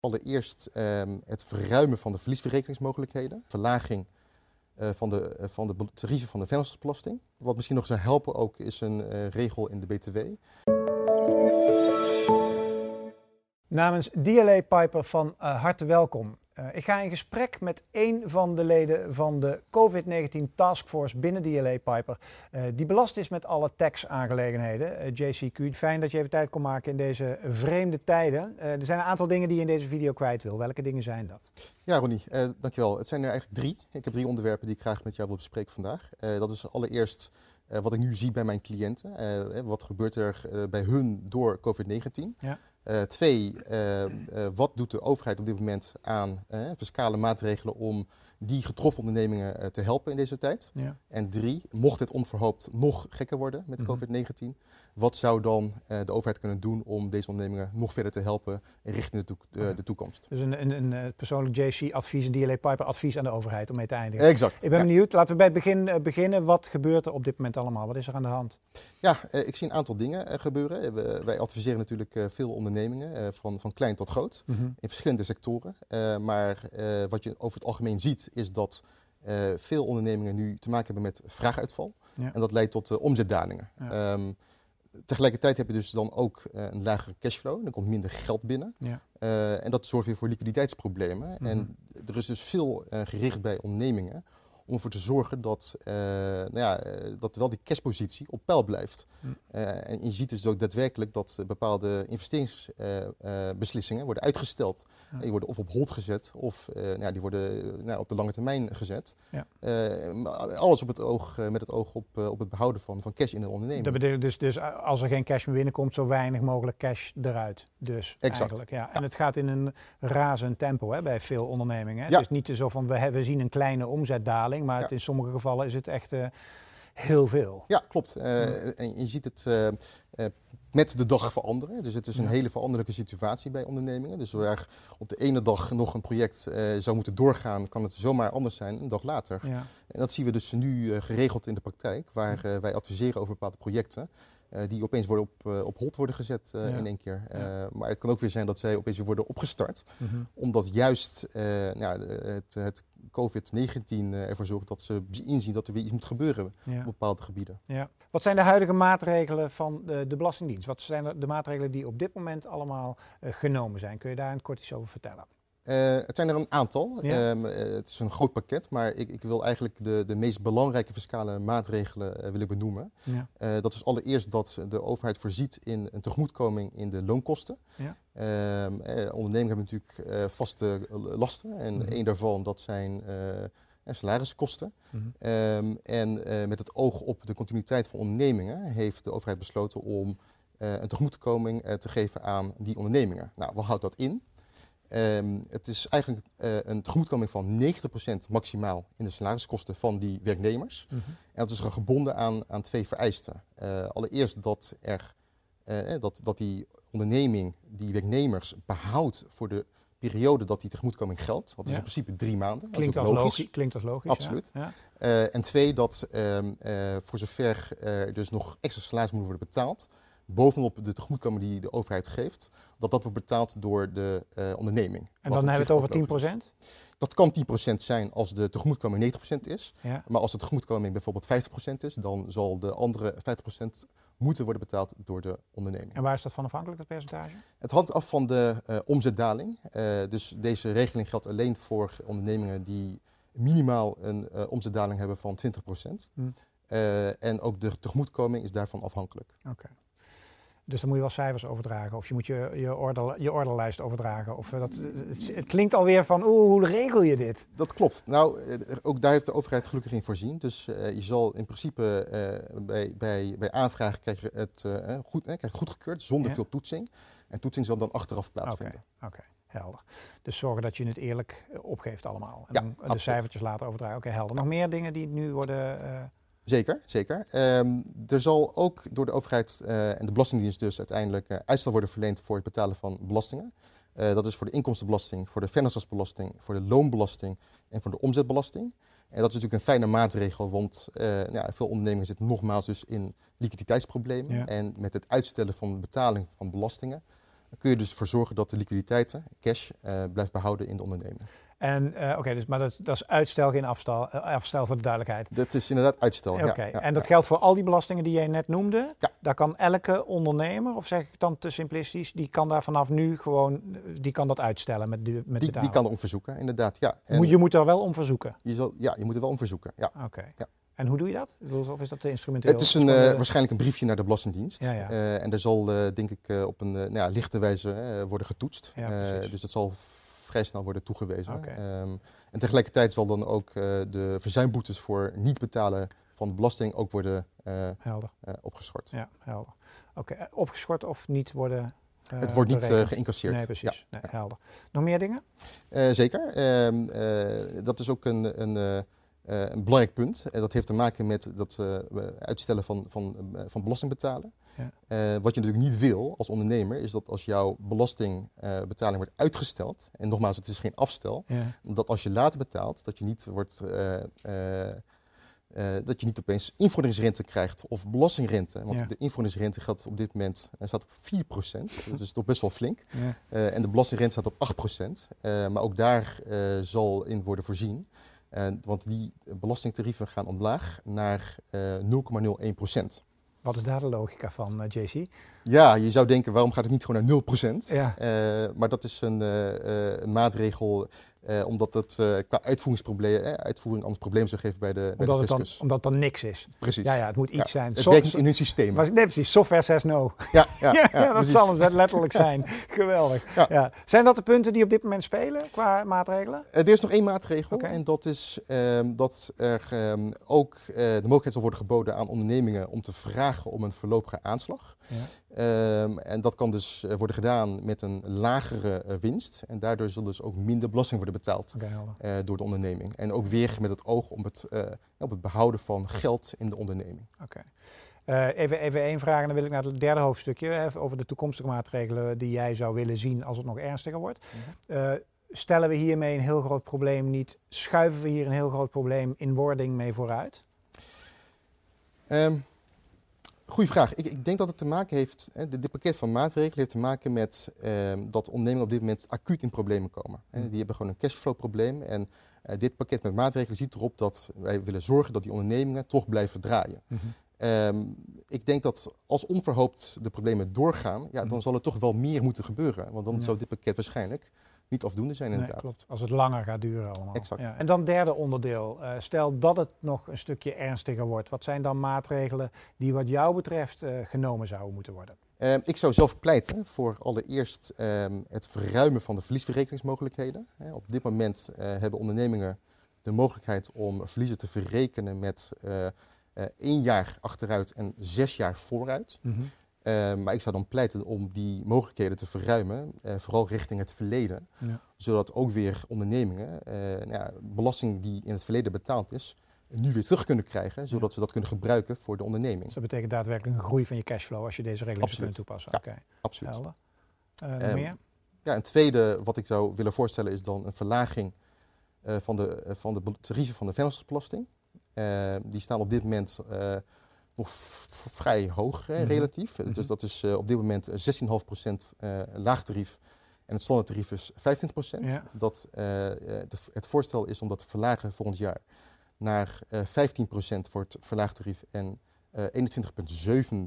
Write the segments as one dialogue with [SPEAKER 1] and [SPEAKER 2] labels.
[SPEAKER 1] Allereerst ehm, het verruimen van de verliesverrekeningsmogelijkheden, verlaging uh, van, de, uh, van de tarieven van de vennootschapsbelasting. Wat misschien nog zou helpen ook is een uh, regel in de BTW.
[SPEAKER 2] Namens DLA Piper van harte welkom. Uh, ik ga in gesprek met een van de leden van de COVID-19 Taskforce binnen DLA Piper, uh, die belast is met alle tax-aangelegenheden. Uh, eh, JCQ, fijn dat je even tijd kon maken in deze vreemde tijden. er zijn een aantal dingen die je in deze video kwijt wil. Welke dingen zijn dat?
[SPEAKER 1] Ja, Ronnie, dankjewel. Het zijn er eigenlijk drie. Ik heb drie onderwerpen die ik graag met jou wil bespreken vandaag. dat is allereerst wat ik nu zie bij mijn cliënten. wat gebeurt er bij hun door COVID-19? Ja. Uh, twee, uh, uh, wat doet de overheid op dit moment aan fiscale maatregelen om die getroffen ondernemingen te helpen in deze tijd? Ja. En drie, mocht het onverhoopt nog gekker worden met mm -hmm. COVID-19, wat zou dan uh, de overheid kunnen doen om deze ondernemingen nog verder te helpen richting de, de toekomst?
[SPEAKER 2] Dus een, een, een eh, persoonlijk JC-advies, een DLA Piper advies aan de overheid om mee te eindigen.
[SPEAKER 1] Exact.
[SPEAKER 2] Ik ben ja. benieuwd, laten we bij het begin uh, beginnen. Wat gebeurt er op dit moment allemaal? Wat is er aan de hand?
[SPEAKER 1] Ja, ik zie een aantal dingen gebeuren. We, wij adviseren natuurlijk veel ondernemingen, van, van klein tot groot, mm -hmm. in verschillende sectoren. maar wat je over het algemeen ziet, is dat veel ondernemingen nu te maken hebben met vraaguitval. Ja. En dat leidt tot omzetdalingen. Ja. Um, tegelijkertijd heb je dus dan ook uh, een lagere cashflow. Er komt minder geld binnen. Ja. En dat zorgt weer voor liquiditeitsproblemen. Mm -hmm. En er is dus veel gericht bij ondernemingen om ervoor te zorgen dat, uh, nou ja, dat wel die cashpositie op peil blijft. Mm. Uh, en je ziet dus ook daadwerkelijk dat bepaalde investeringsbeslissingen worden uitgesteld. Ja. Die worden of op hold gezet of nou, die worden nou, op de lange termijn gezet. Ja. alles op het oog, met het oog op, op het behouden van, van cash in een onderneming.
[SPEAKER 2] Dat betekent dus, dus als er geen cash meer binnenkomt, zo weinig mogelijk cash eruit. Dus exact. eigenlijk. Ja. En het gaat in een razend tempo hè, bij veel ondernemingen. Hè? Het is niet zo van we, we zien een kleine omzetdaling maar ja. het, in sommige gevallen is het echt uh, heel veel.
[SPEAKER 1] Ja, klopt. Uh, en je ziet het uh, met de dag veranderen. Dus het is een ja. hele veranderlijke situatie bij ondernemingen. Dus waar op de ene dag nog een project zou moeten doorgaan, kan het zomaar anders zijn een dag later. Ja. En dat zien we dus nu geregeld in de praktijk, waar wij adviseren over bepaalde projecten. Uh, die opeens worden op, uh, op hold worden gezet uh, ja. in één keer. Ja. Maar het kan ook weer zijn dat zij opeens weer worden opgestart. Mm -hmm. Omdat juist nou, het, het COVID-19 ervoor zorgt dat ze inzien dat er weer iets moet gebeuren ja. op bepaalde gebieden.
[SPEAKER 2] Ja. Wat zijn de huidige maatregelen van de, de Belastingdienst? Wat zijn de maatregelen die op dit moment allemaal genomen zijn? Kun je daar een kort iets over vertellen?
[SPEAKER 1] Uh, het zijn er een aantal. Ja. Um, uh, het is een groot pakket, maar ik, ik wil eigenlijk de, de meest belangrijke fiscale maatregelen uh, willen benoemen. Ja. dat is allereerst dat de overheid voorziet in een tegemoetkoming in de loonkosten. Ja. Um, ondernemingen hebben natuurlijk vaste lasten en mm -hmm. een daarvan dat zijn salariskosten. Mm -hmm. um, en met het oog op de continuïteit van ondernemingen heeft de overheid besloten om een tegemoetkoming te geven aan die ondernemingen. Nou, wat houdt dat in? Um, het is eigenlijk uh, een tegemoetkoming van 90% maximaal in de salariskosten van die werknemers. Mm -hmm. En dat is gebonden aan, aan twee vereisten. Uh, allereerst dat, er, uh, dat, dat die onderneming die werknemers behoudt voor de periode dat die tegemoetkoming geldt. Dat is ja. in principe drie maanden.
[SPEAKER 2] Klinkt, als logisch. logisch. Klinkt als logisch.
[SPEAKER 1] Absoluut. Ja. en twee, dat um, voor zover er dus nog extra salaris moet worden betaald, bovenop de tegemoetkoming die de overheid geeft, dat dat wordt betaald door de uh, onderneming.
[SPEAKER 2] En dan hebben we het over 10%?
[SPEAKER 1] Dat kan 10% zijn als de tegemoetkoming 90% is. Ja. Maar als de tegemoetkoming bijvoorbeeld 50% is, dan zal de andere 50% moeten worden betaald door de onderneming.
[SPEAKER 2] En waar is dat van afhankelijk, dat percentage?
[SPEAKER 1] Het hangt af van de uh, omzetdaling. Uh, dus deze regeling geldt alleen voor ondernemingen die minimaal een omzetdaling hebben van 20%. Hm. en ook de tegemoetkoming is daarvan afhankelijk.
[SPEAKER 2] Oké. Okay. Dus dan moet je wel cijfers overdragen of je moet je, je, order, je orderlijst overdragen. Of dat, het klinkt alweer van, oeh, hoe regel je dit?
[SPEAKER 1] Dat klopt. Nou, eh, ook daar heeft de overheid gelukkig in voorzien. Dus uh, je zal in principe uh, bij, bij, bij aanvraag krijg je het, uh, goed, krijg het goedgekeurd zonder ja. veel toetsing. En toetsing zal dan achteraf plaatsvinden.
[SPEAKER 2] Oké, okay, okay, helder. Dus zorgen dat je het eerlijk opgeeft allemaal. En ja, dan absoluut. de cijfertjes later overdragen. Oké, okay, helder. Nog meer dingen die nu worden...
[SPEAKER 1] Zeker, zeker. Um, er zal ook door de overheid uh, en de Belastingdienst dus uiteindelijk uh, uitstel worden verleend voor het betalen van belastingen. Uh, dat is voor de inkomstenbelasting, voor de vennootschapsbelasting, voor de loonbelasting en voor de omzetbelasting. En dat is natuurlijk een fijne maatregel, want ja, veel ondernemingen zitten nogmaals dus in liquiditeitsproblemen. Ja. En met het uitstellen van de betaling van belastingen kun je dus ervoor zorgen dat de liquiditeiten, cash, blijft behouden in de onderneming.
[SPEAKER 2] En uh, oké, dus, maar dat, dat, is uitstel, geen afstel, uh, afstel voor de duidelijkheid.
[SPEAKER 1] Dat is inderdaad uitstel.
[SPEAKER 2] Oké, ja, en dat geldt voor al die belastingen die jij net noemde. Ja. Daar kan elke ondernemer, of zeg ik dan te simplistisch, die kan daar vanaf nu gewoon, die kan dat uitstellen met, de, met
[SPEAKER 1] die, die kan er om verzoeken, inderdaad. Ja.
[SPEAKER 2] En je moet er wel om verzoeken.
[SPEAKER 1] Je zal, ja, je moet er wel om verzoeken. Ja.
[SPEAKER 2] Oké. Ja. En hoe doe je dat? Of is dat instrumenteel?
[SPEAKER 1] Het is een, uh, waarschijnlijk een briefje naar de Belastingdienst. Ja, ja. Uh, en daar zal, uh, denk ik, op een nou ja, lichte wijze worden getoetst. dus dat zal vrij snel worden toegewezen. Okay. Um, en tegelijkertijd zal dan ook uh, de verzuimboetes voor niet betalen van de belasting ook worden uh, helder. Uh, opgeschort.
[SPEAKER 2] Ja, helder. Oké, opgeschort of niet worden
[SPEAKER 1] Het wordt niet geïncasseerd.
[SPEAKER 2] Nee, precies. Ja. Nee, helder. Nog meer dingen?
[SPEAKER 1] zeker. Ehm, dat is ook een... een een belangrijk punt. En dat heeft te maken met het uitstellen van, van, van belasting betalen. Ja. wat je natuurlijk niet wil als ondernemer, is dat als jouw belastingbetaling wordt uitgesteld, en nogmaals, het is geen afstel, ja. dat als je later betaalt, dat je niet wordt. Uh, dat je niet opeens invorderingsrente krijgt of belastingrente. Want de invorderingsrente geldt op dit moment staat op 4%. dat is toch best wel flink. Ja. en de belastingrente staat op 8%. maar ook daar zal in worden voorzien. Want die belastingtarieven gaan omlaag naar 0,01%.
[SPEAKER 2] Wat is daar de logica van, eh, JC?
[SPEAKER 1] Ja, je zou denken, waarom gaat het niet gewoon naar 0%? Ja. Uh, maar dat is een, uh, een maatregel uh, omdat het uh, qua uitvoeringsprobleem, eh, uitvoering anders problemen zou geven bij de, bij
[SPEAKER 2] omdat
[SPEAKER 1] de
[SPEAKER 2] het dan, Omdat het dan niks is.
[SPEAKER 1] Precies.
[SPEAKER 2] Ja, ja het moet iets ja, zijn.
[SPEAKER 1] Het werkt niet in hun systeem.
[SPEAKER 2] Nee, precies. Software says no. Ja, ja, ja, ja dat zal het letterlijk zijn. Geweldig. Ja. Zijn dat de punten die op dit moment spelen qua maatregelen?
[SPEAKER 1] er is nog één maatregel. Okay. En dat is um, dat er um, ook de mogelijkheid zal worden geboden aan ondernemingen om te vragen om een voorlopige aanslag. Um, en dat kan dus uh, worden gedaan met een lagere uh, winst. En daardoor zal dus ook minder belasting worden betaald okay, uh, door de onderneming. En ook weer met het oog op het, op het behouden van geld in de onderneming.
[SPEAKER 2] Oké. Okay. even, even één vraag en dan wil ik naar het derde hoofdstukje over de toekomstige maatregelen die jij zou willen zien als het nog ernstiger wordt. Mm -hmm. stellen we hiermee een heel groot probleem niet? Schuiven we hier een heel groot probleem in wording mee vooruit?
[SPEAKER 1] Um, Goeie vraag. Ik, ik, denk dat het te maken heeft, hè, dit, pakket van maatregelen heeft te maken met ehm, dat ondernemingen op dit moment acuut in problemen komen. Hè. Mm. Die hebben gewoon een cashflow probleem en uh, dit pakket met maatregelen ziet erop dat wij willen zorgen dat die ondernemingen toch blijven draaien. Mm -hmm. um, ik denk dat als onverhoopt de problemen doorgaan, ja, dan mm. zal er toch wel meer moeten gebeuren. Want dan ja. zou dit pakket waarschijnlijk niet afdoende zijn inderdaad. Nee, klopt.
[SPEAKER 2] Als het langer gaat duren allemaal.
[SPEAKER 1] Exact. Ja.
[SPEAKER 2] En dan derde onderdeel. Uh, stel dat het nog een stukje ernstiger wordt. Wat zijn dan maatregelen die wat jou betreft uh, genomen zouden moeten worden?
[SPEAKER 1] Uh, ik zou zelf pleiten voor allereerst ehm, het verruimen van de verliesverrekeningsmogelijkheden. op dit moment eh, hebben ondernemingen de mogelijkheid om verliezen te verrekenen met één jaar achteruit en zes jaar vooruit. Mm -hmm. Uh, maar ik zou dan pleiten om die mogelijkheden te verruimen, uh, vooral richting het verleden. Ja. Zodat ook weer ondernemingen uh, nou ja, belasting die in het verleden betaald is, nu weer terug kunnen krijgen, zodat ja. ze dat kunnen gebruiken voor de onderneming. Dus
[SPEAKER 2] dat betekent daadwerkelijk een groei van je cashflow als je deze regeling kunt toepassen.
[SPEAKER 1] Ja, okay. absoluut. Helder.
[SPEAKER 2] Um, meer?
[SPEAKER 1] Ja, een tweede wat ik zou willen voorstellen is dan een verlaging van, de, van de tarieven van de vennootschapsbelasting. die staan op dit moment nog vrij hoog mhm. relatief. Mm -hmm. Dus dat is uh, op dit moment 16,5% uh, laag tarief. En het standaardtarief is 25%. Ja. Dat, uh, de, het voorstel is om dat te verlagen volgend jaar naar 15% voor het verlaagtarief en 21,7%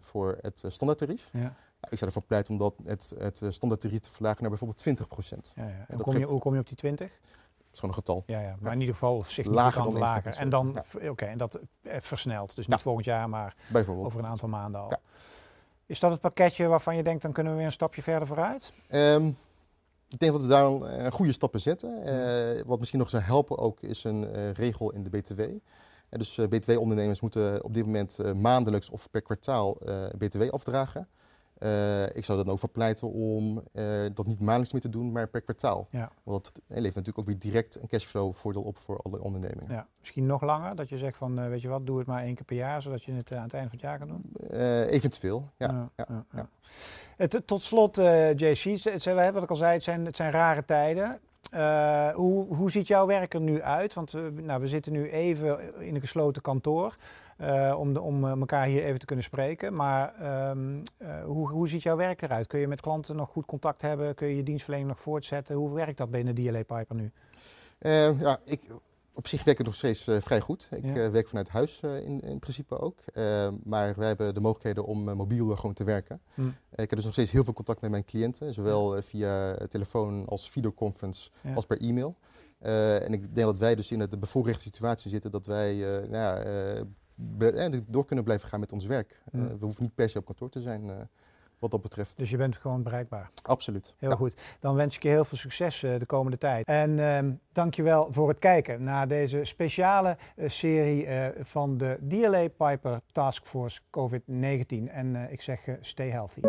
[SPEAKER 1] voor het standaardtarief. Ja. Nou, ik zou ervoor pleiten om dat het, het standaardtarief te verlagen naar bijvoorbeeld 20%. Ja,
[SPEAKER 2] ja. En kom je, hoe kom je op die 20?
[SPEAKER 1] Is gewoon een getal.
[SPEAKER 2] Ja, ja. maar in ieder geval significant lager. Dan lager. En dan, ja. oké, en dat eh, versnelt. Dus niet volgend jaar, maar over een aantal maanden al. Is dat het pakketje waarvan je denkt, dan kunnen we weer een stapje verder vooruit?
[SPEAKER 1] Um, ik denk dat we daar een goede stappen zetten. Uh, wat misschien nog zou helpen ook, is een uh, regel in de BTW. dus BTW-ondernemers moeten op dit moment maandelijks of per kwartaal BTW afdragen. Uh, ik zou dan ook voor pleiten om uh, dat niet maandelijks meer te doen, maar per kwartaal. Ja. Want dat levert natuurlijk ook weer direct een cashflow voordeel op voor alle ondernemingen.
[SPEAKER 2] Ja. Misschien nog langer, dat je zegt van, uh, weet je wat, doe het maar één keer per jaar, zodat je het aan het einde van het jaar kan doen?
[SPEAKER 1] eventueel, ja. ja, ja, ja.
[SPEAKER 2] Het, tot slot, JC, wat ik al zei, het zijn, het zijn rare tijden. hoe, hoe ziet jouw werk er nu uit? Want nou, we zitten nu even in een gesloten kantoor. Om, de, om elkaar hier even te kunnen spreken. Maar ehm, hoe, hoe ziet jouw werk eruit? Kun je met klanten nog goed contact hebben? Kun je je dienstverlening nog voortzetten? Hoe werkt dat binnen DLA Piper nu?
[SPEAKER 1] ja, ik, op zich werkt het nog steeds vrij goed. Ik werk vanuit huis in, in principe ook. maar wij hebben de mogelijkheden om mobiel gewoon te werken. Hm. ik heb dus nog steeds heel veel contact met mijn cliënten. Zowel via telefoon als videoconference als per e-mail. en ik denk dat wij dus in de bevoorrechte situatie zitten dat wij nou ja, door kunnen blijven gaan met ons werk. Hm. we hoeven niet per se op kantoor te zijn wat dat betreft.
[SPEAKER 2] Dus je bent gewoon bereikbaar?
[SPEAKER 1] Absoluut.
[SPEAKER 2] Heel goed. Dan wens ik je heel veel succes uh, de komende tijd. En uh, dankjewel voor het kijken naar deze speciale uh, serie van de DLA Piper Task Force COVID-19. En ik zeg stay healthy.